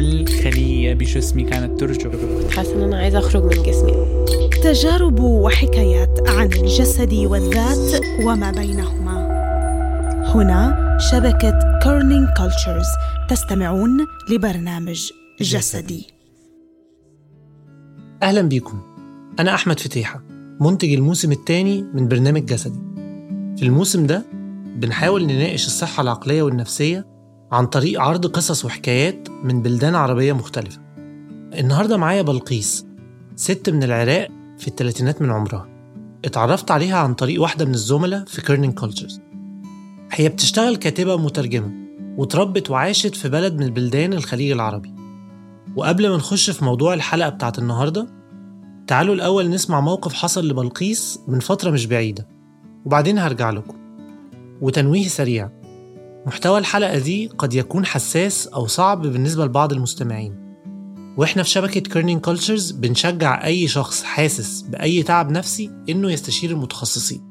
كل خلية بجسمي كانت ترجف حاسة إن أنا عايزة أخرج من جسمي. تجارب وحكايات عن الجسد والذات وما بينهما. هنا شبكة Kerning Cultures تستمعون لبرنامج جسدي. أهلا بيكم. أنا أحمد فتيحة منتج الموسم الثاني من برنامج جسدي. في الموسم ده بنحاول نناقش الصحة العقلية والنفسية عن طريق عرض قصص وحكايات من بلدان عربية مختلفة. النهاردة معايا بلقيس ست من العراق في الثلاثينات من عمرها. اتعرفت عليها عن طريق واحدة من الزملاء في Kerning Cultures هي بتشتغل كاتبة ومترجمة وتربت وعاشت في بلد من بلدان الخليج العربي. وقبل ما نخش في موضوع الحلقة بتاعت النهاردة تعالوا الأول نسمع موقف حصل لبلقيس من فترة مش بعيدة. وبعدين هرجع لكم. وتنويه سريع. محتوى الحلقة دي قد يكون حساس أو صعب بالنسبة لبعض المستمعين. وإحنا في شبكة Kerning Cultures بنشجع أي شخص حاسس بأي تعب نفسي إنه يستشير المتخصصين.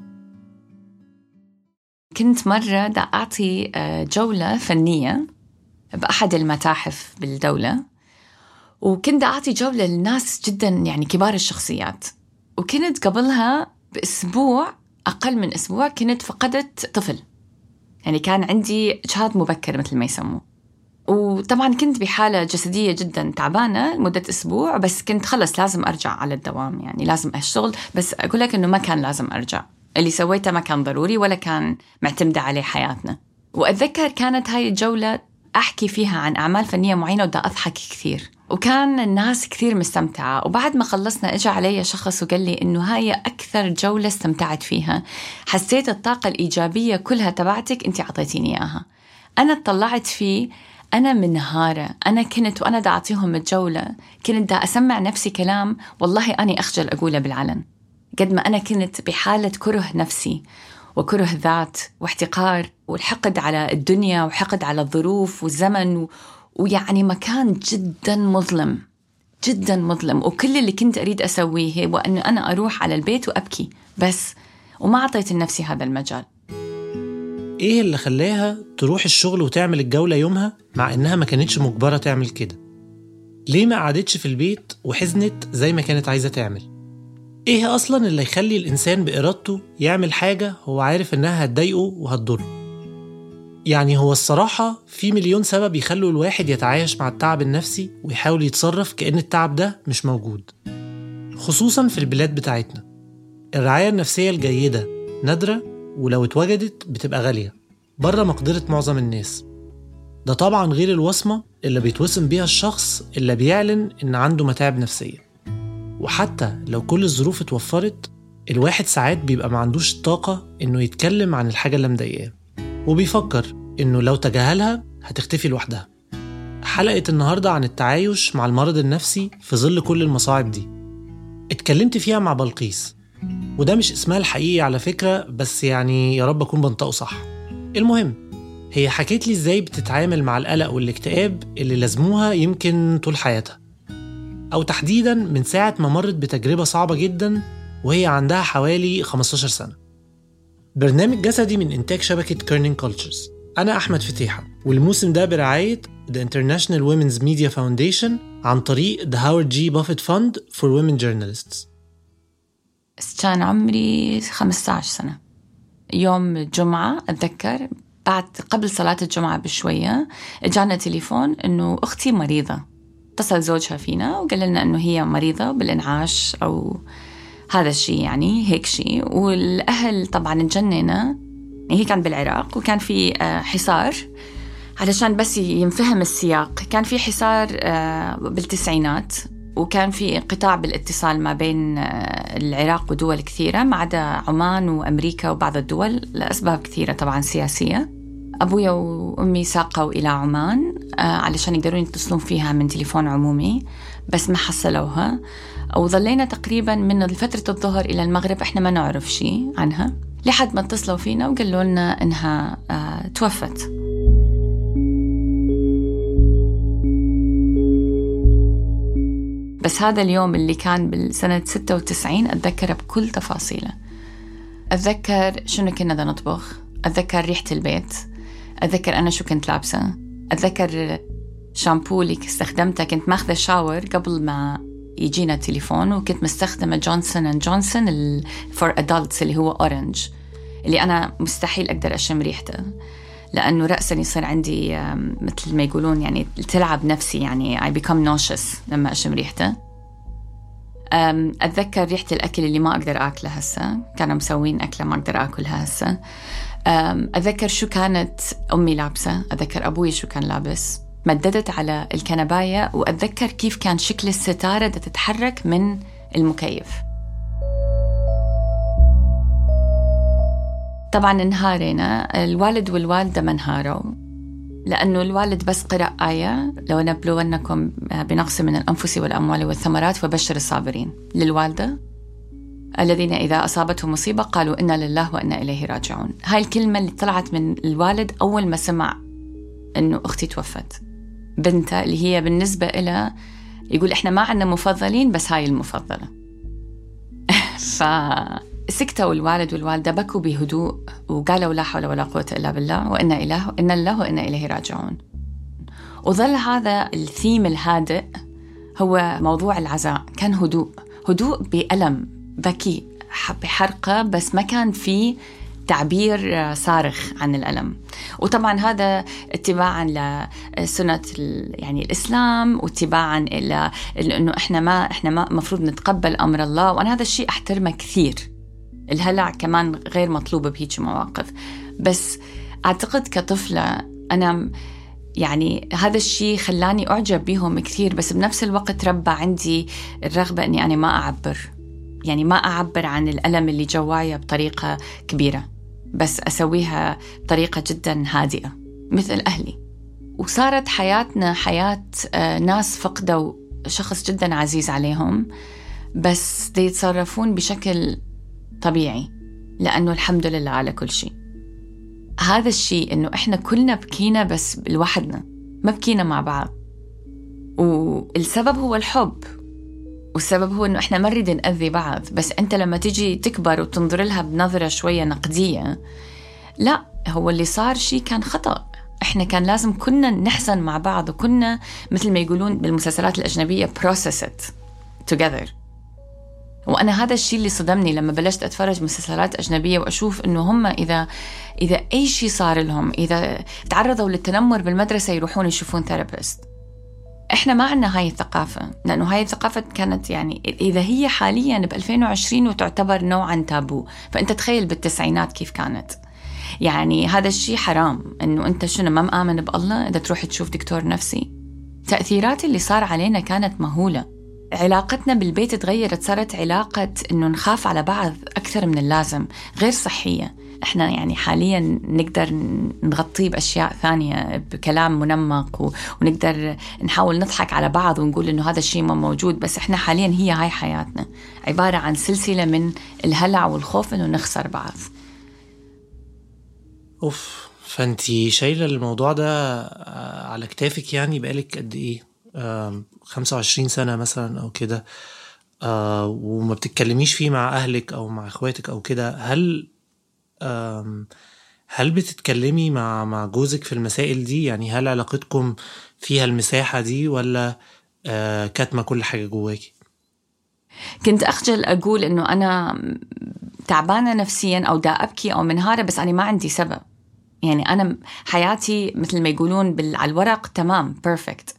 كنت مرة أعطي آه، جولة فنية بأحد المتاحف بالدولة وكنت أعطي جولة للناس جدا يعني كبار الشخصيات. وكنت قبلها بأسبوع أقل من أسبوع كنت فقدت طفل. يعني كان عندي إجهاض مبكر مثل ما يسموه. وطبعا كنت بحالة جسدية جدا تعبانة لمدة أسبوع بس كنت خلص لازم أرجع على الدوام يعني لازم أشتغل بس أقول لك إنه ما كان لازم أرجع. اللي سويته ما كان ضروري ولا كان معتمدة عليه حياتنا. وأتذكر كانت هاي الجولة أحكي فيها عن أعمال فنية معينة ودا أضحك كثير. وكان الناس كثير مستمتعة. وبعد ما خلصنا إجا علي شخص وقال لي إنه هاي أكثر جولة استمتعت فيها. حسيت الطاقة الإيجابية كلها تبعتك أنت أعطيتيني إياها. أنا اطلعت فيه أنا منهارة. أنا كنت وأنا دا أعطيهم الجولة كنت دا أسمع نفسي كلام والله أني أخجل أقوله بالعلن. قد ما أنا كنت بحالة كره نفسي وكره ذات واحتقار والحقد على الدنيا وحقد على الظروف والزمن. ويعني مكان جدا مظلم جدا مظلم. وكل اللي كنت أريد أسويه هو أنه أنا أروح على البيت وأبكي بس وما أعطيت لنفسي هذا المجال. إيه اللي خلاها تروح الشغل وتعمل الجولة يومها مع إنها ما كانتش مجبرة تعمل كده؟ ليه ما قعدتش في البيت وحزنت زي ما كانت عايزة تعمل؟ إيه أصلا اللي يخلي الإنسان بإرادته يعمل حاجة هو عارف إنها هتضايقه وهتضره؟ يعني هو الصراحة في مليون سبب يخلوا الواحد يتعايش مع التعب النفسي ويحاول يتصرف كأن التعب ده مش موجود. خصوصا في البلاد بتاعتنا. الرعاية النفسية الجيدة نادرة ولو اتوجدت بتبقى غالية. بره مقدرة معظم الناس. ده طبعا غير الوصمة اللي بيتوسم بيها الشخص اللي بيعلن إن عنده متاعب نفسية. وحتى لو كل الظروف اتوفرت الواحد ساعات بيبقى ما عندوش إنه يتكلم عن الحاجة اللي مضايقاه. وبيفكر إنه لو تجاهلها هتختفي لوحدها. حلقة النهاردة عن التعايش مع المرض النفسي في ظل كل المصاعب دي. اتكلمت فيها مع بلقيس وده مش إسمها الحقيقي على فكرة بس يعني يا رب أكون بنطقه صح. المهم هي حكيت لي إزاي بتتعامل مع القلق والاكتئاب اللي لازموها يمكن طول حياتها. أو تحديدا من ساعة ما مرت بتجربة صعبة جدا وهي عندها حوالي 15 سنة. برنامج جسدي من إنتاج شبكة Kerning Cultures أنا أحمد فتيحة والموسم ده برعاية The International Women's Media Foundation عن طريق The Howard G. Buffett Fund for Women Journalists. كان عمري 15 سنة. يوم الجمعة أتذكر بعد قبل صلاة الجمعة بشوية إجانا تليفون إنه أختي مريضة. اتصل زوجها فينا وقال لنا إنه هي مريضة بالإنعاش أو هذا الشيء يعني هيك شيء. والأهل طبعا تجننا هي كان بالعراق وكان في آه، حصار علشان بس ينفهم السياق. كان في حصار آه، بالتسعينات وكان في انقطاع بالاتصال ما بين آه، العراق ودول كثيرة ما عدا عمان وأمريكا وبعض الدول لأسباب كثيرة طبعا سياسية. أبويا وأمي ساقوا إلى عمان علشان يقدرون يتصلون فيها من تليفون عمومي بس ما حصلوها. وظلينا تقريبا من فترة الظهر إلى المغرب إحنا ما نعرف شيء عنها. لحد ما اتصلوا فينا وقالوا لنا إنها آه توفت. بس هذا اليوم اللي كان بالسنة 96 أتذكره بكل تفاصيله. أتذكر شنو كنا بدنا نطبخ أتذكر ريحة البيت أتذكر أنا شو كنت لابسة أتذكر شامبو اللي استخدمته كنت ماخذة شاور قبل ما يجينا تليفون وكنت مستخدمة Johnson and Johnson for adults اللي هو orange اللي أنا مستحيل أقدر أشم ريحته لأنه راسا يصير عندي مثل ما يقولون يعني تلعب نفسي يعني I become nauseous لما أشم ريحته. أتذكر ريحة الأكل اللي ما أقدر اكله هسه كانوا مسوين أكلة ما أقدر آكلها هسه. أتذكر شو كانت أمي لابسة أتذكر أبوي شو كان لابس. مددت على الكنباية وأتذكر كيف كان شكل الستارة تتحرك من المكيف. طبعا انهارنا الوالد والوالدة ما انهاروا لأنه الوالد بس قرأ آية لو نبلونكم بنقص من الأنفس والأموال والثمرات فبشر الصابرين. للوالدة الذين إذا أصابتهم مصيبة قالوا إنا لله وإنا إليه راجعون. هاي الكلمة اللي طلعت من الوالد أول ما سمع إنه أختي توفت. بنته اللي هي بالنسبة إلها يقول إحنا ما عندنا مفضلين بس هاي المفضلة. فسكتوا الوالد والوالدة بكوا بهدوء وقالوا لا حول ولا قوة إلا بالله وإنا إله إنا الله وإنا إليه راجعون. وظل هذا الثيم الهادئ هو موضوع العزاء. كان هدوء هدوء بألم ذكي بحرقة بس ما كان في تعبير صارخ عن الألم. وطبعا هذا اتباعا لسنة يعني الإسلام واتباعا إلى أنه إحنا ما إحنا ما مفروض نتقبل أمر الله. وأنا هذا الشيء أحترمه كثير. الهلع كمان غير مطلوب بهيك مواقف. بس أعتقد كطفلة أنا يعني هذا الشيء خلاني أعجب بهم كثير. بس بنفس الوقت ربى عندي الرغبة أني أنا ما أعبر. يعني ما أعبر عن الألم اللي جوايا بطريقة كبيرة. بس أسويها بطريقة جدا هادئة مثل أهلي. وصارت حياتنا حياة آه، ناس فقدوا شخص جدا عزيز عليهم بس يتصرفون بشكل طبيعي لأنه الحمد لله على كل شيء. هذا الشيء إنه إحنا كلنا بكينا بس لوحدنا ما بكينا مع بعض. والسبب هو الحب. والسبب هو إنه إحنا ما نريد نأذي بعض بس أنت لما تيجي تكبر وتنظر لها بنظرة شوية نقدية لا هو اللي صار شيء كان خطأ. إحنا كان لازم كنا نحزن مع بعض وكنا مثل ما يقولون بالمسلسلات الأجنبية process it together. وأنا هذا الشيء اللي صدمني لما بلشت أتفرج مسلسلات أجنبية وأشوف إنه هم إذا إذا أي شيء صار لهم إذا تعرضوا للتنمر بالمدرسة يروحون يشوفون ثيرابيست إحنا ما عندنا هاي الثقافة لأنه هاي الثقافة كانت يعني إذا هي حاليا ب 2020 وتعتبر نوعا تابو فأنت تخيل بالتسعينات كيف كانت. يعني هذا الشيء حرام إنه أنت شنو ما مآمن بالله إذا تروح تشوف دكتور نفسي. تأثيرات اللي صار علينا كانت مهولة. علاقتنا بالبيت تغيرت صارت علاقة إنه نخاف على بعض أكثر من اللازم غير صحية. إحنا يعني حاليا نقدر نغطيه بأشياء ثانية بكلام منمق ونقدر نحاول نضحك على بعض ونقول إنه هذا الشيء ما موجود بس إحنا حاليا هي هاي حياتنا. عبارة عن سلسلة من الهلع والخوف إنه نخسر بعض. أوف فانتي شايلة الموضوع ده آه، على كتافك يعني بقالك قد إيه؟ 25 سنة مثلا أو كده آه وما بتتكلميش فيه مع أهلك أو مع إخواتك أو كده هل هل بتتكلمي مع مع جوزك في المسائل دي؟ يعني هل علاقتكم فيها المساحة دي ولا آه، كاتمة كل حاجة جواكي؟ كنت أخجل أقول إنه أنا تعبانة نفسيا أو دا أبكي أو منهارة بس أنا ما عندي سبب. يعني أنا حياتي مثل ما يقولون على الورق تمام بيرفكت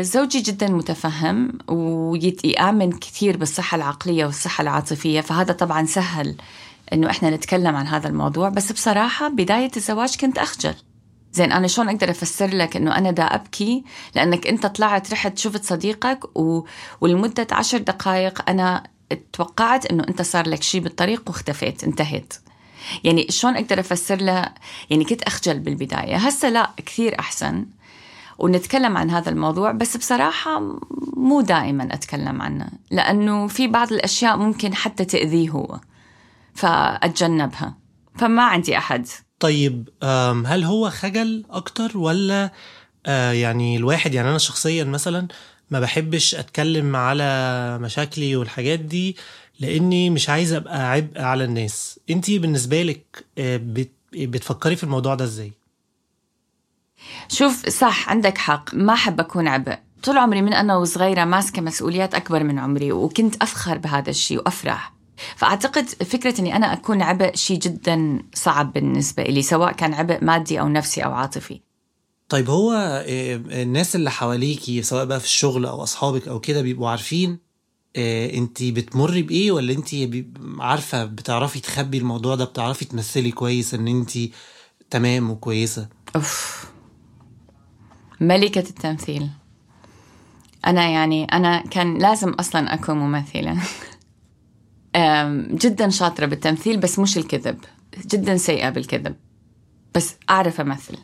زوجي جدا متفهم ويآمن كثير بالصحة العقلية والصحة العاطفية فهذا طبعا سهل إنه إحنا نتكلم عن هذا الموضوع. بس بصراحة بداية الزواج كنت أخجل. زين أنا شلون أقدر أفسر لك إنه أنا دا أبكي؟ لأنك أنت طلعت رحت شفت صديقك و... ولمدة عشر دقائق أنا توقعت إنه أنت صار لك شيء بالطريق واختفيت انتهيت. يعني شلون أقدر أفسر له؟ يعني كنت أخجل بالبداية. هسه لا كثير أحسن. ونتكلم عن هذا الموضوع بس بصراحة مو دائما أتكلم عنه لأنه في بعض الأشياء ممكن حتى تأذيه هو فأتجنبها. فما عندي أحد. طيب هل هو خجل أكتر ولا آه، يعني الواحد يعني أنا شخصيا مثلا ما بحبش أتكلم على مشاكلي والحاجات دي لأني مش عايز أبقى عبء على الناس. أنتي بالنسبة لك آه، بتفكري في الموضوع ده إزاي؟ شوف صح عندك حق. ما أحب أكون عبء. طول عمري من أنا وصغيرة ماسكة مسؤوليات أكبر من عمري وكنت أفخر بهذا الشيء وأفرح. فأعتقد فكرة أني أنا أكون عبء شيء جدا صعب بالنسبة لي سواء كان عبء مادي أو نفسي أو عاطفي. طيب هو آه، الناس اللي حواليكي سواء بقى في الشغل أو أصحابك أو كده بيبقوا عارفين آه، انت بتمري بإيه ولا انت عارفة بتعرفي تخبي الموضوع ده بتعرفي تمثلي كويس إن انت تمام وكويسة؟ أوف. ملكة التمثيل. أنا يعني أنا كان لازم أصلا أكون ممثلة. جدا شاطرة بالتمثيل بس مش الكذب. جدا سيئة بالكذب. بس أعرف أمثل.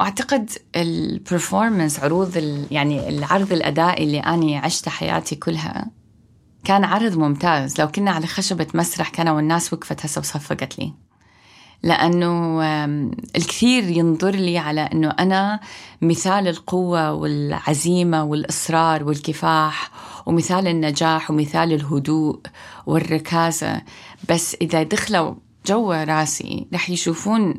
أعتقد البرفورمانس عروض يعني العرض الأدائي اللي أنا عشت حياتي كلها كان عرض ممتاز. لو كنا على خشبة مسرح كانوا والناس وقفت هسه وصفقت لي. لأنه الكثير ينظر لي على أنه أنا مثال القوة والعزيمة والإصرار والكفاح ومثال النجاح ومثال الهدوء والركازة. بس إذا دخلوا جوا راسي رح يشوفون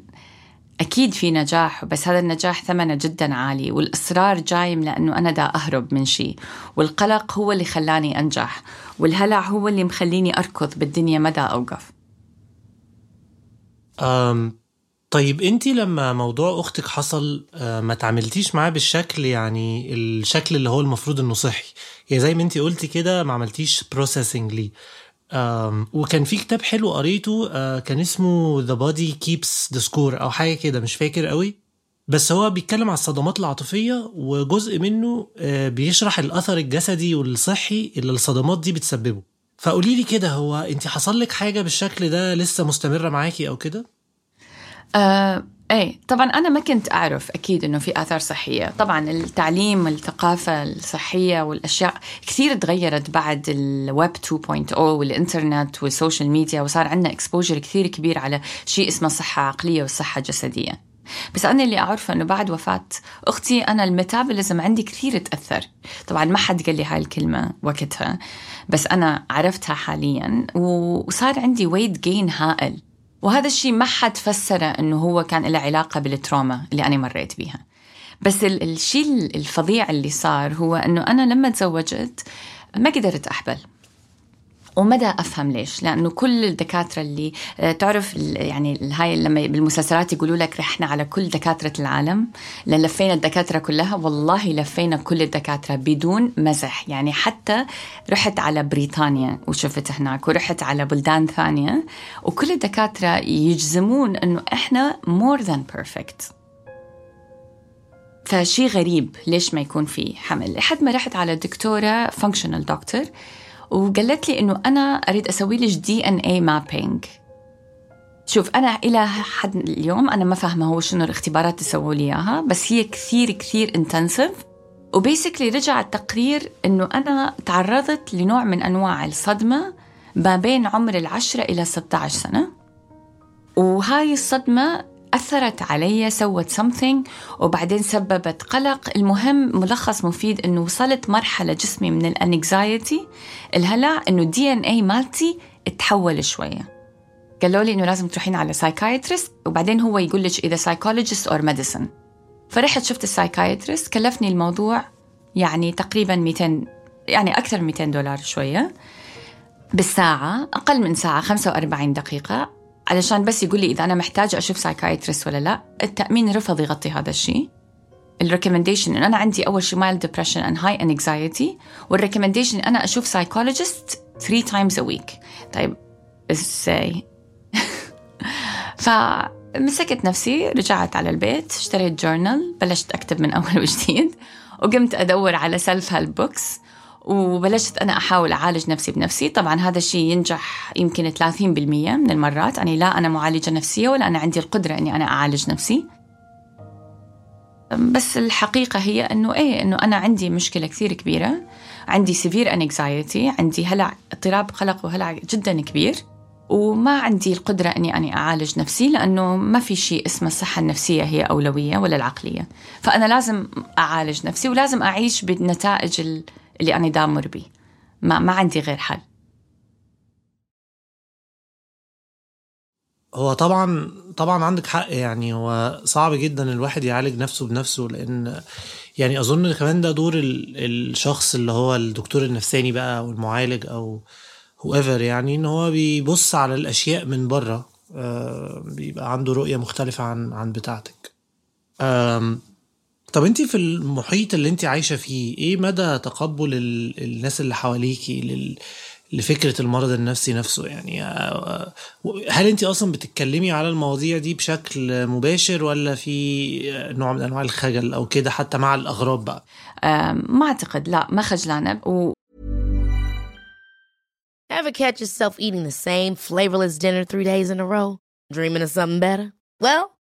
أكيد في نجاح بس هذا النجاح ثمنه جدا عالي والإصرار جاي لأنه أنا دا أهرب من شيء والقلق هو اللي خلاني أنجح والهلع هو اللي مخليني أركض بالدنيا مدى أوقف. طيب انت لما موضوع أختك حصل آه، ما تعاملتيش معاه بالشكل يعني الشكل اللي هو المفروض انه صحي؟ يعني زي ما انت قلتي كده ما عملتيش processing ليه. وكان في كتاب حلو قريته آه، كان اسمه The Body Keeps the Score أو حاجة كده مش فاكر قوي. بس هو بيتكلم على الصدمات العاطفية وجزء منه آه، بيشرح الأثر الجسدي والصحي اللي الصدمات دي بتسببه. فقولي لي كده هو انت حصل لك حاجة بالشكل ده لسه مستمرة معاكي أو كده؟ آه إيه طبعا أنا ما كنت أعرف أكيد إنه في آثار صحية. طبعا التعليم والثقافة الصحية والأشياء كثير تغيرت بعد الويب 2.0 والإنترنت وال social media وصار عندنا exposure كثير كبير على شيء اسمه صحه عقليه والصحة الجسدية. بس أنا اللي أعرفه أنه بعد وفاة أختي أنا ال metabolism عندي كثير تأثر. طبعا ما حد قال لي هاي الكلمة وقتها بس أنا عرفتها حاليا وصار عندي weight gain هائل. وهذا الشيء ما حد فسره أنه هو كان له علاقة بالتروما اللي أنا مريت بيها. بس الشيء الفظيع اللي صار هو أنه أنا لما تزوجت ما قدرت أحبل ومدى أفهم ليش؟ لأنه كل الدكاترة اللي آه، تعرف يعني هاي لما بالمسلسلات يقولوا لك رحنا على كل دكاترة العالم لفينا الدكاترة كلها والله لفينا كل الدكاترة بدون مزح. يعني حتى رحت على بريطانيا وشفت هناك ورحت على بلدان ثانية وكل الدكاترة يجزمون إنه إحنا more than perfect فشي غريب ليش ما يكون في حمل. لحد ما رحت على دكتورة functional doctor وقالت لي إنه أنا أريد أسوي لك DNA mapping شوف أنا إلى حد اليوم أنا ما فاهمة هو شنو الاختبارات اللي سووا لي إياها بس هي كثير كثير intensive و basically رجع التقرير إنه أنا تعرضت لنوع من أنواع الصدمة ما بين عمر العشرة إلى 16 سنة. وهاي الصدمة أثرت علي سوت something وبعدين سببت قلق. المهم ملخص مفيد أنه وصلت مرحلة جسمي من ال anxiety الهلع أنه ال DNA مالتي تحول شوية. قالوا لي أنه لازم تروحين على psychiatrist وبعدين هو يقول لك إذا psychologist أو medicine فرحت شفت ال psychiatrist كلفني الموضوع يعني تقريبا 200 يعني أكثر من 200 دولار شوية. بالساعة أقل من ساعة 45 دقيقة. علشان بس يقول لي إذا أنا محتاجة أشوف psychiatrist ولا لا التأمين رفض يغطي هذا الشيء. ال recommendation إن أنا عندي أول شيء mild depression and high anxiety وال recommendation إن أنا أشوف psychologist 3 times a week. طيب إزاي؟ فمسكت نفسي رجعت على البيت اشتريت journal بلشت أكتب من أول وجديد وقمت أدور على self-help books وبلشت أنا أحاول أعالج نفسي بنفسي. طبعا هذا الشيء ينجح يمكن 30% من المرات. يعني لا أنا معالجة نفسية ولا أنا عندي القدرة أني أنا أعالج نفسي. بس الحقيقة هي أنه إيه أنه أنا عندي مشكلة كثير كبيرة. عندي severe anxiety عندي هلع اضطراب قلق وهلع جدا كبير. وما عندي القدرة أني أني أعالج نفسي لأنه ما في شيء اسمه الصحة النفسية هي أولوية ولا العقلية. فأنا لازم أعالج نفسي ولازم أعيش بالنتائج اللي أنا دامر بيه. ما, ما عندي غير حل. هو طبعا طبعا عندك حق. يعني هو صعب جدا الواحد يعالج نفسه بنفسه لأن يعني أظن كمان ده دور الشخص اللي هو الدكتور النفساني بقى أو المعالج أو whoever يعني إن هو بيبص على الأشياء من بره آه، بيبقى عنده رؤية مختلفة عن عن بتاعتك. طب انت في المحيط اللي انت عايشة فيه إيه مدى تقبل الناس اللي حواليكي لل لفكرة المرض النفسي نفسه يعني آه، هل انت أصلا بتتكلمي على المواضيع دي بشكل مباشر ولا في نوع من انواع الخجل أو كده حتى مع الأغراب بقى ما أعتقد لا ما خجلانه و Ever catch yourself eating the same flavorless dinner three days in a row? Dreaming of something better? Well,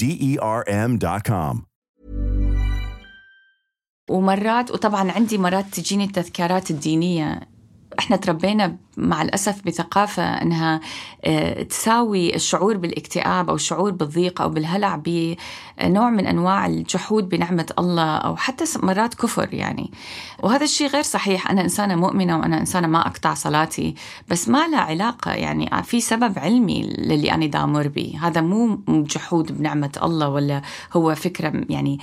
D E R M.com. ومرات وطبعا عندي مرات تجيني التذكارات الدينية إحنا تربينا مع الأسف بثقافة أنها آه، تساوي الشعور بالاكتئاب أو الشعور بالضيق أو بالهلع بنوع من أنواع الجحود بنعمة الله أو حتى مرات كفر يعني. وهذا الشيء غير صحيح. أنا إنسانة مؤمنة وأنا إنسانة ما أقطع صلاتي بس ما له علاقة يعني في سبب علمي للي أنا دامر به. هذا مو جحود بنعمة الله ولا هو فكرة يعني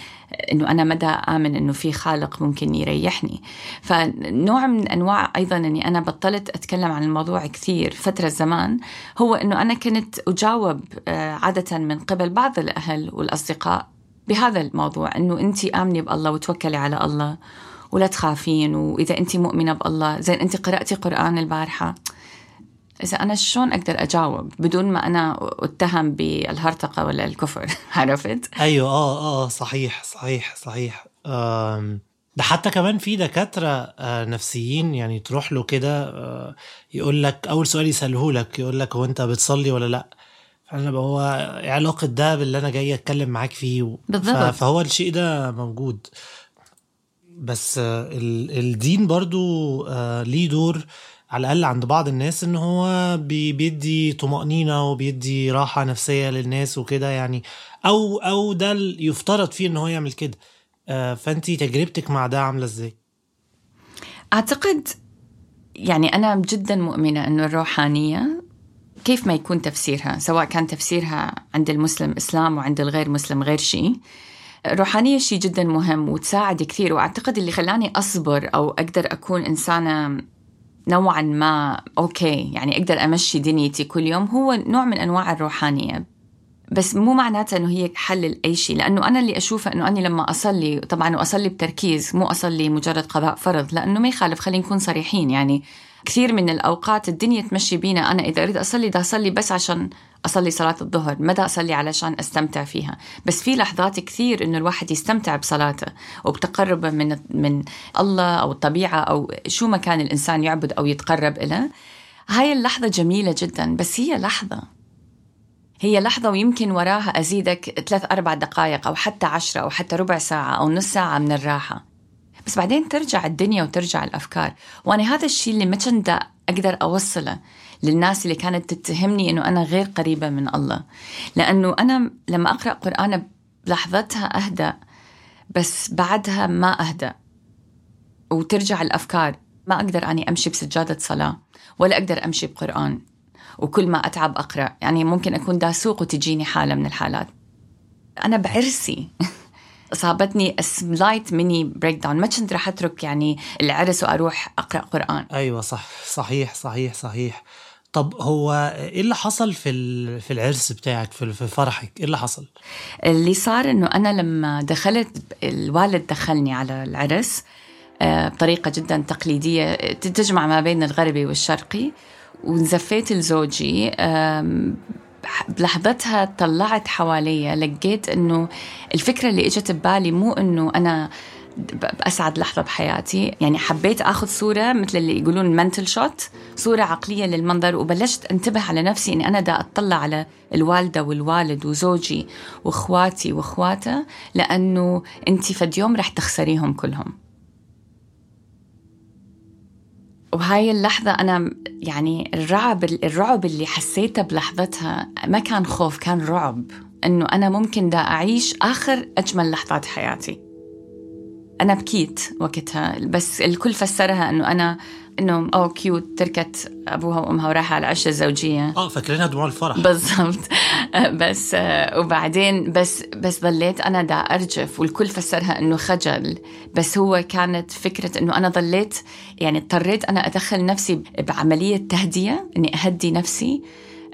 أنه أنا مدى آمن أنه في خالق ممكن يريحني. فنوع من أنواع أيضا أني أنا بطلت أتكلم أتكلم عن الموضوع كثير فترة زمان هو أنه أنا كنت أجاوب آه، عادة من قبل بعض الأهل والأصدقاء بهذا الموضوع أنه أنت آمني بالله وتوكلي على الله ولا تخافين وإذا أنت مؤمنة بالله زين أنت قرأتي قرآن البارحة. إذا أنا شلون أقدر أجاوب بدون ما أنا أتهم بالهرطقة ولا الكفر؟ عرفت؟ أيوه آه آه صحيح صحيح صحيح. آم، ده حتى كمان في دكاترة آه، نفسيين يعني تروح له كده آه، يقول لك أول سؤال يسأله لك يقول لك هو أنت بتصلي ولا لأ؟ فأنا هو إيه علاقة ده باللي أنا جاي أتكلم معاك فيه. ف- فهو الشيء ده موجود بس آه، ال- الدين برضو ليه دور على الأقل عند بعض الناس إن هو بي- بيدي طمأنينة وبيدي راحة نفسية للناس وكده يعني أو أو ده يفترض فيه إن هو يعمل كده آه، فأنتي تجربتك مع ده عاملة إزاي؟ أعتقد يعني أنا جدا مؤمنة أنه الروحانية كيف ما يكون تفسيرها سواء كان تفسيرها عند المسلم إسلام وعند الغير مسلم غير شيء الروحانية شيء جدا مهم وتساعد كثير وأعتقد اللي خلاني أصبر أو أقدر أكون إنسانة نوعا ما أوكي يعني أقدر أمشي دنيتي كل يوم هو نوع من أنواع الروحانية بس مو معناتها إنه هي حل لاي شيء لأنه أنا اللي اشوفه إنه أنا لما أصلي طبعا واصلي بتركيز مو أصلي مجرد قضاء فرض لأنه ما يخالف خلينا نكون صريحين يعني كثير من الأوقات الدنيا تمشي بينا أنا إذا أريد أصلي بدي أصلي بس عشان أصلي صلاة الظهر ما بدي أصلي علشان أستمتع فيها. بس في لحظات كثير إنه الواحد يستمتع بصلاته وبتقربه من من الله أو الطبيعة أو شو ما كان الإنسان يعبد أو يتقرب له هاي اللحظة جميلة جدا بس هي لحظة. هي لحظة ويمكن وراها أزيدك ثلاث أربع دقائق أو حتى عشرة أو حتى ربع ساعة أو نص ساعة من الراحة. بس بعدين ترجع الدنيا وترجع الأفكار. وأنا هذا الشيء اللي ما كنت أقدر أوصله للناس اللي كانت تتهمني أنه أنا غير قريبة من الله. لأنه أنا لما أقرأ قرآن بلحظتها أهدأ بس بعدها ما أهدأ. وترجع الأفكار. ما أقدر أني أمشي بسجادة صلاة ولا أقدر أمشي بقرآن. وكل ما أتعب أقرأ. يعني ممكن أكون دا سوق وتجيني حالة من الحالات. أنا بعرسي. أصابتني slight mini breakdown ما كنت رح أترك يعني العرس وأروح أقرأ قرآن. أيوة صح. صحيح صحيح صحيح. طب هو إيه اللي حصل في في العرس بتاعك في فرحك؟ إيه اللي حصل؟ اللي صار إنه أنا لما دخلت الوالد دخلني على العرس آه، بطريقة جدا تقليدية تجمع ما بين الغربي والشرقي. ونزفيت لزوجي بلحظتها طلعت حواليا لقيت إنه الفكرة اللي إجت ببالي مو إنه أنا ب- بأسعد لحظة بحياتي. يعني حبيت أخذ صورة مثل اللي يقولون منتل شوت صورة عقلية للمنظر وبلشت انتبه على نفسي أني أنا دا أطلع على الوالدة والوالد وزوجي وإخواتي وإخواته لأنه أنت فد يوم رح تخسريهم كلهم. وهاي اللحظة أنا يعني الرعب الرعب اللي حسيته بلحظتها ما كان خوف كان رعب إنه أنا ممكن دا أعيش آخر أجمل لحظات حياتي. أنا بكيت وقتها بس الكل فسرها إنه أنا إنه أو كيوت تركت أبوها وأمها وراحة على العشة الزوجية. آه فاكرينها دموع الفرح. بالضبط. بس آه، وبعدين بس بس ضليت أنا دا أرجف والكل فسرها إنه خجل. بس هو كانت فكرة إنه أنا ضليت يعني اضطريت أنا أدخل نفسي بعملية تهدئه إني أهدي نفسي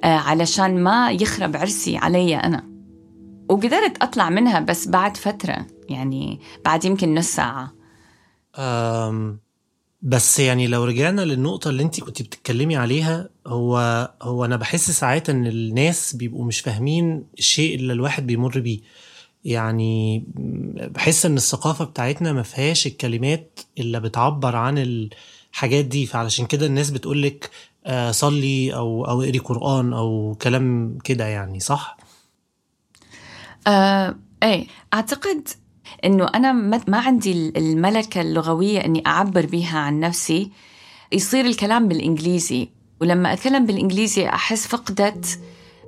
آه، علشان ما يخرب عرسي علي أنا. وقدرت أطلع منها بس بعد فترة يعني بعد يمكن نص ساعة. أم بس يعني لو رجعنا للنقطة اللي انت كنت بتتكلمي عليها هو هو أنا بحس ساعات إن الناس بيبقوا مش فاهمين الشيء اللي الواحد بيمر بيه يعني بحس إن الثقافة بتاعتنا ما فيهاش الكلمات اللي بتعبر عن الحاجات دي فعلشان كده الناس بتقولك آه، صلي أو أو اقري قرآن أو كلام كده يعني صح؟ آه، إيه أعتقد إنه أنا ما عندي الملكة اللغوية إني أعبر بها عن نفسي. يصير الكلام بالإنجليزي ولما أتكلم بالإنجليزي أحس فقدت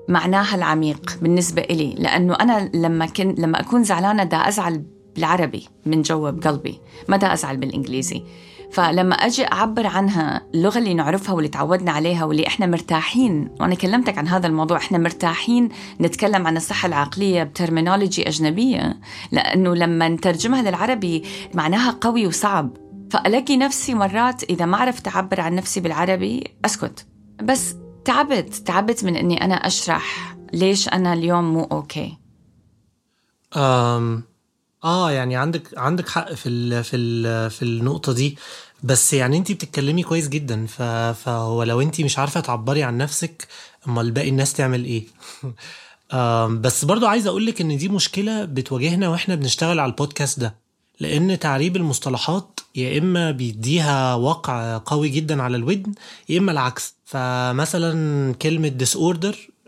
معناها العميق بالنسبة إلي. لأنه أنا لما كن لما أكون زعلانة دا أزعل بالعربي من جوا بقلبي ما دا أزعل بالإنجليزي. فلما أجي أعبر عنها اللغة اللي نعرفها واللي تعودنا عليها واللي إحنا مرتاحين وأنا كلمتك عن هذا الموضوع إحنا مرتاحين نتكلم عن الصحة العقلية بترمينولوجي أجنبية لأنه لما نترجمها للعربي معناها قوي وصعب. فألاقي نفسي مرات إذا ما عرفت أعبر عن نفسي بالعربي أسكت. بس تعبت تعبت من إني أنا أشرح ليش أنا اليوم مو أوكي. أم آه يعني عندك عندك حق في ال في ال في النقطة دي. بس يعني انت بتتكلمي كويس جدا فهو لو انت مش عارفة تعبري عن نفسك أمال باقي الناس تعمل إيه؟ بس برضو عايز أقولك إن دي مشكلة بتواجهنا وإحنا بنشتغل على البودكاست ده. لأن تعريب المصطلحات يا إما بيديها وقع قوي جدا على الودن يا إما العكس. فمثلا كلمة disorder آه،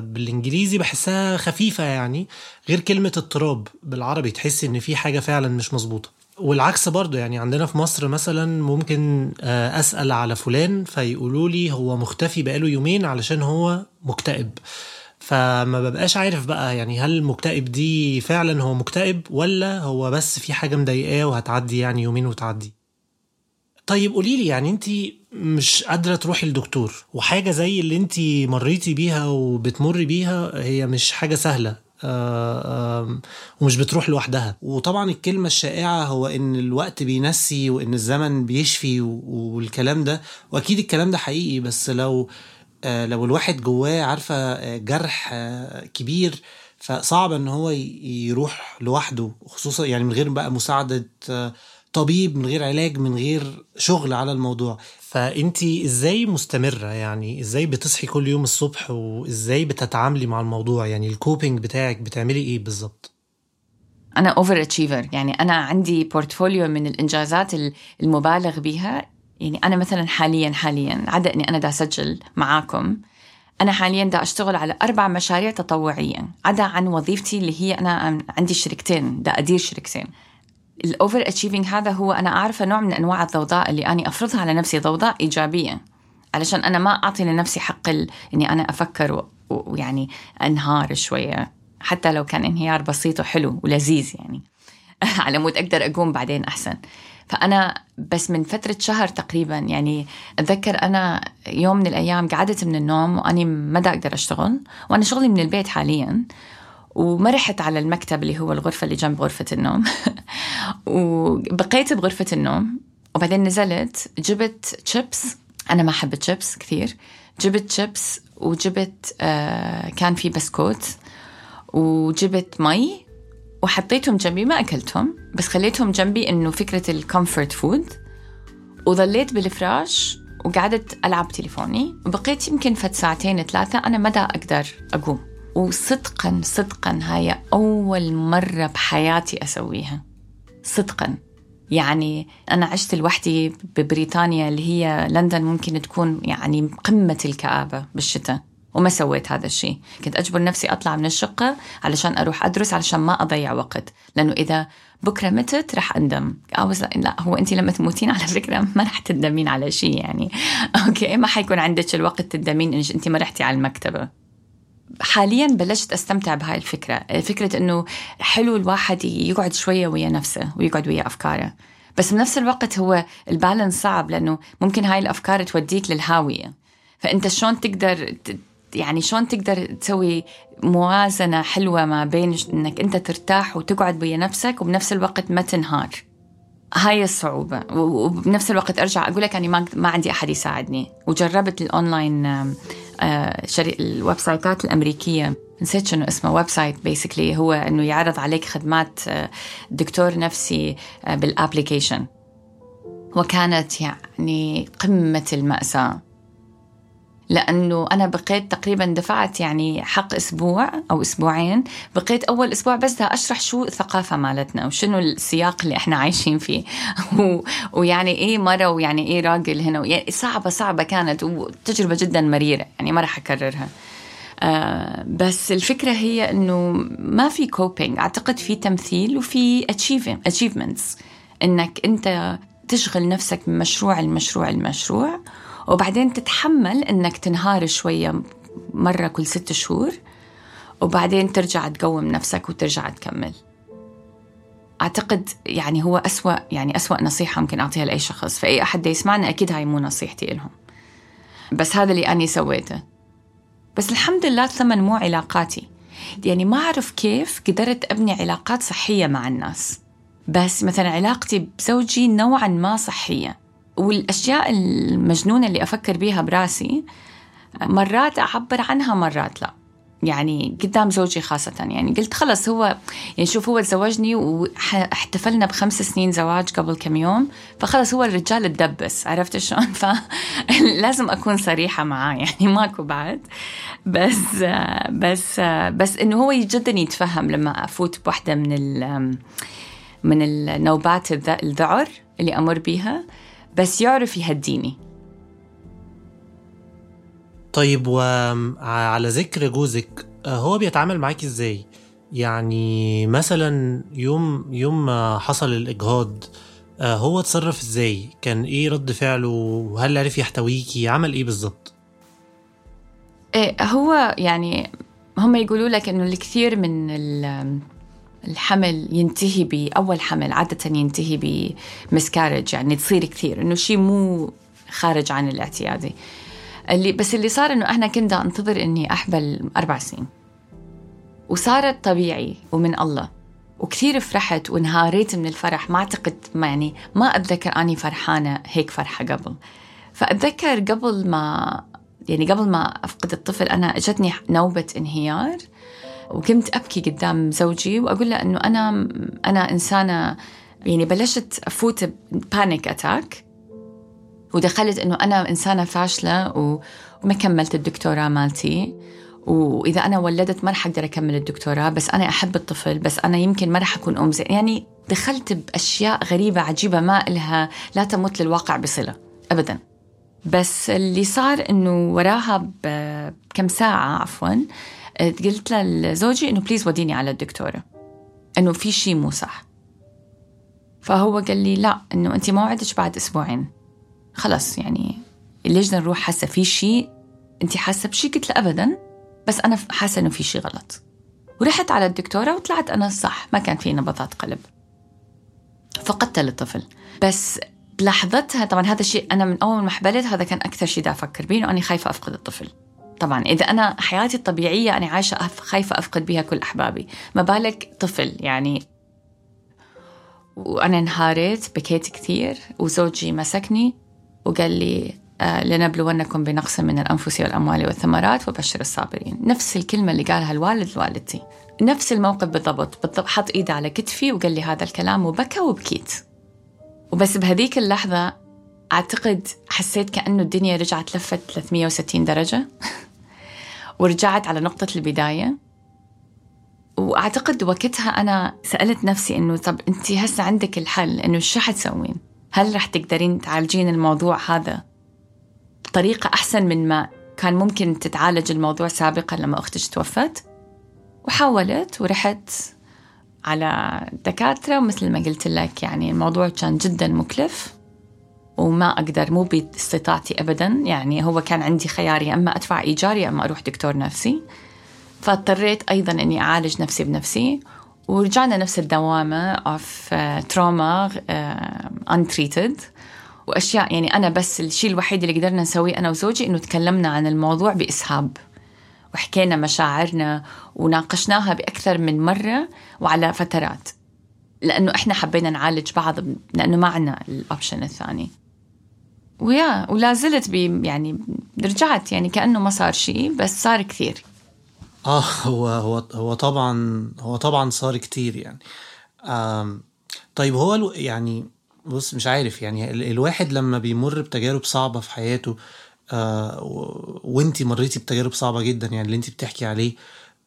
بالإنجليزي بحسها خفيفة يعني غير كلمة اضطراب بالعربي تحس إن في حاجة فعلا مش مظبوطة. والعكس برضو يعني عندنا في مصر مثلا ممكن آه، أسأل على فلان فيقولوا لي هو مختفي بقاله يومين علشان هو مكتئب. فما ببقاش عارف بقى يعني هل المكتئب دي فعلا هو مكتئب ولا هو بس في حاجة مضايقاه وهتعدي يعني يومين وتعدي. طيب قولي لي يعني انت مش قادرة تروحي لدكتور وحاجة زي اللي انت مريتي بيها وبتمري بيها هي مش حاجة سهلة آه، ومش بتروح لوحدها. وطبعا الكلمة الشائعة هو إن الوقت بينسي وإن الزمن بيشفي والكلام ده. وأكيد الكلام ده حقيقي بس لو آه، لو الواحد جواه عارفة آه، جرح كبير فصعب إن هو يروح لوحده خصوصا يعني من غير بقى مساعدة طبيب من غير علاج من غير شغل على الموضوع. فانتي إزاي مستمرة؟ يعني إزاي بتصحي كل يوم الصبح وإزاي بتتعاملي مع الموضوع؟ يعني ال coping بتاعك بتعملي إيه بالظبط؟ أنا overachiever يعني أنا عندي portfolio من الإنجازات ال- المبالغ بها يعني أنا مثلا حاليا حاليا عدا إني أنا دا أسجل معاكم أنا حاليا دا أشتغل على أربع مشاريع تطوعية عدا عن وظيفتي اللي هي أنا عندي شركتين دا أدير شركتين. ال overachieving هذا هو أنا أعرفه نوع من أنواع الضوضاء اللي أنا أفرضها على نفسي ضوضاء إيجابية علشان أنا ما أعطي لنفسي حق ال... أفكر و- و- ويعني أنهار شوية حتى لو كان انهيار بسيط وحلو ولذيذ يعني. على مود أقدر أقوم بعدين أحسن. فأنا بس من فترة شهر تقريبا يعني أتذكر أنا يوم من الأيام قعدت من النوم وأني ما دا أقدر أشتغل وأنا شغلي من البيت حاليا. وما رحت على المكتب اللي هو الغرفة اللي جنب غرفة النوم. وبقيت بغرفة النوم وبعدين نزلت جبت شيبس أنا ما أحب الشيبس كثير. جبت شيبس وجبت آه كان في بسكوت وجبت مي وحطيتهم جنبي ما أكلتهم. بس خليتهم جنبي إنه فكرة ال comfort food وظليت بالفراش وقعدت ألعب تليفوني. وبقيت يمكن فت ساعتين ثلاثة أنا ما دا أقدر أقوم. وصدقا صدقا هاي أول مرة بحياتي أسويها. صدقا. يعني أنا عشت لوحدي ببريطانيا اللي هي لندن ممكن تكون يعني قمة الكآبة بالشتاء وما سويت هذا الشيء. كنت أجبر نفسي أطلع من الشقة علشان أروح أدرس علشان ما أضيع وقت. لأنه إذا بكرة متت رح أندم. أوز لا هو أنت لما تموتين على فكرة ما رح تندمين على شيء يعني. okay ما حيكون عندك الوقت تندمين إنك أنت ما رحتي على المكتبة. حاليا بلشت أستمتع بهاي الفكرة، فكرة إنه حلو الواحد يقعد شوية ويا نفسه ويقعد ويا أفكاره، بس بنفس الوقت هو ال balance صعب لأنه ممكن هاي الأفكار توديك للهاوية، فأنت شلون تقدر يعني شلون تقدر تسوي موازنة حلوة ما بين إنك أنت ترتاح وتقعد ويا نفسك وبنفس الوقت ما تنهار. هاي الصعوبة. وبنفس الوقت أرجع أقول لك أني ما عندي أحد يساعدني. وجربت ال online ال website ات الأمريكية. نسيت شنو اسمه website basically هو أنه يعرض عليك خدمات آه، دكتور نفسي آه، بال application. وكانت يعني قمة المأساة. لأنه أنا بقيت تقريبا دفعت يعني حق أسبوع أو أسبوعين. بقيت أول أسبوع بس دا أشرح شو الثقافة مالتنا وشنو السياق اللي إحنا عايشين فيه. و... ويعني إيه مرة ويعني إيه راجل هنا. يعني صعبة صعبة كانت وتجربة جدا مريرة يعني ما راح أكررها. آه بس الفكرة هي إنه ما في كوبينج أعتقد في تمثيل وفي achievements. إنك أنت تشغل نفسك من مشروع المشروع المشروع وبعدين تتحمل إنك تنهار شوية مرة كل ست شهور وبعدين ترجع تقوم نفسك وترجع تكمل. أعتقد يعني هو أسوأ يعني أسوأ نصيحة ممكن أعطيها لأي شخص. فإي أحد يسمعنا أكيد هاي مو نصيحتي لهم بس هذا اللي أني سويته. بس الحمد لله الثمن مو علاقاتي. يعني ما أعرف كيف قدرت أبني علاقات صحية مع الناس. بس مثلا علاقتي بزوجي نوعا ما صحية. والأشياء المجنونة اللي أفكر بيها براسي مرات أعبر عنها مرات لا. يعني قدام زوجي خاصة. يعني قلت خلص هو يعني شوف هو تزوجني واحتفلنا بخمس سنين زواج قبل كم يوم. فخلص هو الرجال اتدبس. عرفت شلون؟ فلازم أكون صريحة معاه. يعني ماكو بعد. بس بس بس إنه هو جدا يتفهم لما أفوت بوحدة من من النوبات الذعر اللي أمر بيها. بس يعرف يهديني. طيب وعلى ذكر جوزك هو بيتعامل معاكي إزاي؟ يعني مثلا يوم يوم ما حصل الإجهاض هو اتصرف إزاي؟ كان إيه رد فعله؟ وهل عرف يحتويكي؟ عمل إيه بالظبط؟ إيه هو يعني هم يقولوا لك إنه الكثير من الحمل ينتهي بأول حمل عادة ينتهي بمسكارج يعني تصير كثير إنه شيء مو خارج عن الاعتيادي. اللي بس اللي صار إنه أنا كنت أنتظر إني أحبل أربع سنين. وصارت طبيعي ومن الله. وكثير فرحت وانهاريت من الفرح. ما أعتقد ما يعني ما أتذكر أني فرحانة هيك فرحة قبل. فأتذكر قبل ما يعني قبل ما أفقد الطفل أنا أجتني نوبة انهيار. وكنت أبكي قدام زوجي وأقول له أنه أنا أنا إنسانة يعني بلشت أفوت panic attack ودخلت أنه أنا إنسانة فاشلة وما كملت الدكتوراه مالتي. وإذا أنا ولدت ما رح أقدر أكمل الدكتوراه بس أنا أحب الطفل بس أنا يمكن ما رح أكون أم زين يعني دخلت بأشياء غريبة عجيبة ما إلها لا تمت للواقع بصلة أبدا. بس اللي صار إنه وراها بكم ساعة عفواً قلت لزوجي إنه بليز وديني على الدكتوره إنه في شيء مو صح. فهو قال لي لا إنه أنت موعدك بعد أسبوعين. خلص يعني ليش نروح؟ حاسة في شيء أنت حاسة بشيء قلت له ابدا بس أنا حاسة إنه في شيء غلط. ورحت على الدكتورة وطلعت أنا صح ما كان في نبضات قلب. فقدت الطفل بس بلحظتها طبعا هذا الشيء أنا من أول ما حبلت هذا كان أكثر شيء دا أفكر به إنه أنا خايفة أفقد الطفل. طبعا إذا أنا حياتي الطبيعية أنا عايشة خايفة أفقد بها كل أحبابي. ما بالك طفل يعني. وأنا انهارت بكيت كثير وزوجي مسكني وقال لي آه لنبلونكم بنقص من الأنفس والأموال والثمرات وبشر الصابرين. نفس الكلمة اللي قالها الوالد لوالدتي. نفس الموقف بالضبط بالضبط. حط إيده على كتفي وقال لي هذا الكلام وبكى وبكيت. وبس بهذيك اللحظة أعتقد حسيت كأنه الدنيا رجعت لفت 360 درجة. ورجعت على نقطة البداية وأعتقد وقتها أنا سألت نفسي إنه طب أنت هسه عندك الحل إنه شو حتسوين؟ هل رح تقدرين تعالجين الموضوع هذا بطريقة أحسن من ما كان ممكن تتعالج الموضوع سابقا لما أختك توفت؟ وحاولت ورحت على دكاترة ومثل ما قلت لك يعني الموضوع كان جدا مكلف وما أقدر مو باستطاعتي أبدا. يعني هو كان عندي خيار يا أما أدفع إيجار يا أما أروح دكتور نفسي. فاضطريت أيضا أني أعالج نفسي بنفسي. ورجعنا نفس الدوامة of trauma untreated. وأشياء يعني أنا بس الشيء الوحيد اللي قدرنا نسويه أنا وزوجي إنه تكلمنا عن الموضوع بإسهاب. وحكينا مشاعرنا وناقشناها بأكثر من مرة وعلى فترات. لأنه إحنا حبينا نعالج بعض لأنه ما عندنا الاوبشن الثاني. ويا ولا زلت يعني رجعت يعني كأنه ما صار شيء بس صار كثير. آه هو هو هو طبعا هو طبعا صار كتير يعني. طيب هو يعني بص مش عارف يعني الواحد لما بيمر بتجارب صعبة في حياته آه وانتي مريتي بتجارب صعبة جدا يعني اللي انتي بتحكي عليه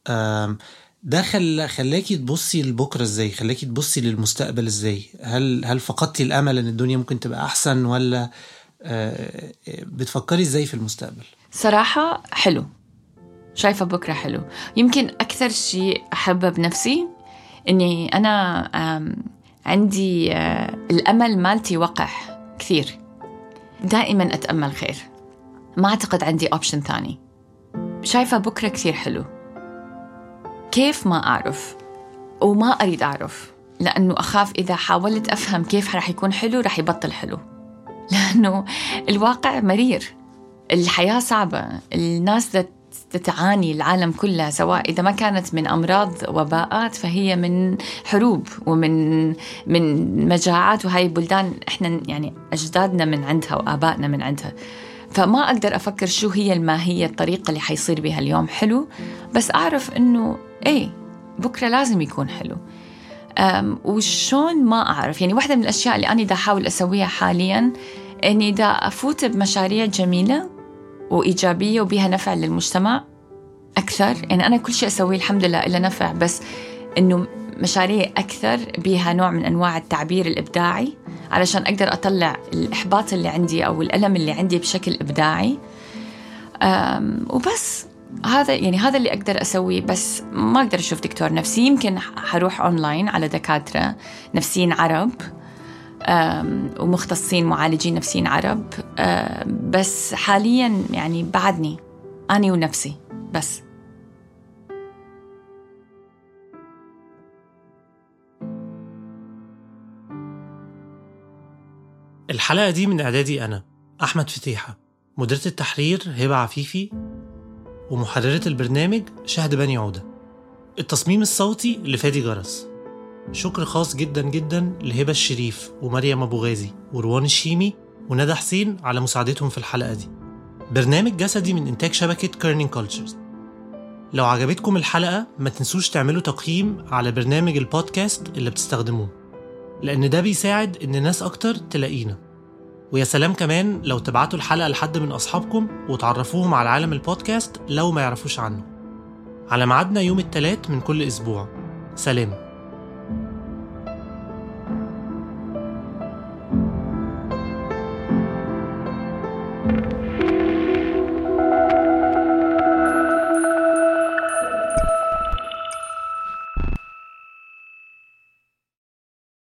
آه ده خل... خلاكي تبصي لبكرة إزاي؟ خلاكي تبصي للمستقبل إزاي؟ هل هل فقدتي الأمل إن الدنيا ممكن تبقى أحسن ولا آه، بتفكري إزاي في المستقبل؟ صراحة حلو. شايفة بكرة حلو. يمكن أكثر شيء أحبه بنفسي إني أنا عندي آه، الأمل مالتي وقح كثير. دائما أتأمل خير ما أعتقد عندي اوبشن ثاني. شايفة بكرة كثير حلو. كيف ما أعرف؟ وما أريد أعرف. لأنه أخاف إذا حاولت أفهم كيف رح يكون حلو رح يبطل حلو. لأنه الواقع مرير. الحياة صعبة. الناس تتعاني العالم كلها سواء إذا ما كانت من أمراض وباءات فهي من حروب ومن من مجاعات وهي بلدان إحنا يعني أجدادنا من عندها وآبائنا من عندها. فما أقدر أفكر شو هي الماهية الطريقة اللي حيصير بها اليوم حلو بس أعرف إنه إيه بكرة لازم يكون حلو. وشون ما أعرف. يعني واحدة من الأشياء اللي أنا دا أحاول أسويها حاليا إني دا أفوت بمشاريع جميلة وإيجابية وبيها نفع للمجتمع أكثر. يعني أنا كل شيء أسويه الحمد لله إلا نفع بس إنه مشاريع أكثر بها نوع من أنواع التعبير الإبداعي علشان أقدر أطلع الإحباط اللي عندي أو الألم اللي عندي بشكل إبداعي. وبس. هذا يعني هذا اللي أقدر أسويه بس ما أقدر أشوف دكتور نفسي. يمكن حروح أونلاين على دكاترة نفسيين عرب ومختصين معالجين نفسيين عرب. بس حاليا يعني بعدني اني ونفسي بس. الحلقة دي من إعدادي أنا أحمد فتيحة مديرة التحرير هبة عفيفي. ومحررة البرنامج شهد بني عودة. التصميم الصوتي لفادي جرس. شكر خاص جدا جدا لهبة الشريف ومريم أبو غازي وروان الشيمي وندى حسين على مساعدتهم في الحلقة دي. برنامج جسدي من إنتاج شبكة Kerning Cultures لو عجبتكم الحلقة ما تنسوش تعملوا تقييم على برنامج البودكاست اللي بتستخدموه لأن ده بيساعد إن ناس أكتر تلاقينا. ويا سلام كمان لو تبعتوا الحلقة لحد من أصحابكم وتعرفوهم على عالم البودكاست لو ما يعرفوش عنه. على ميعادنا يوم الثلاث من كل أسبوع. سلام.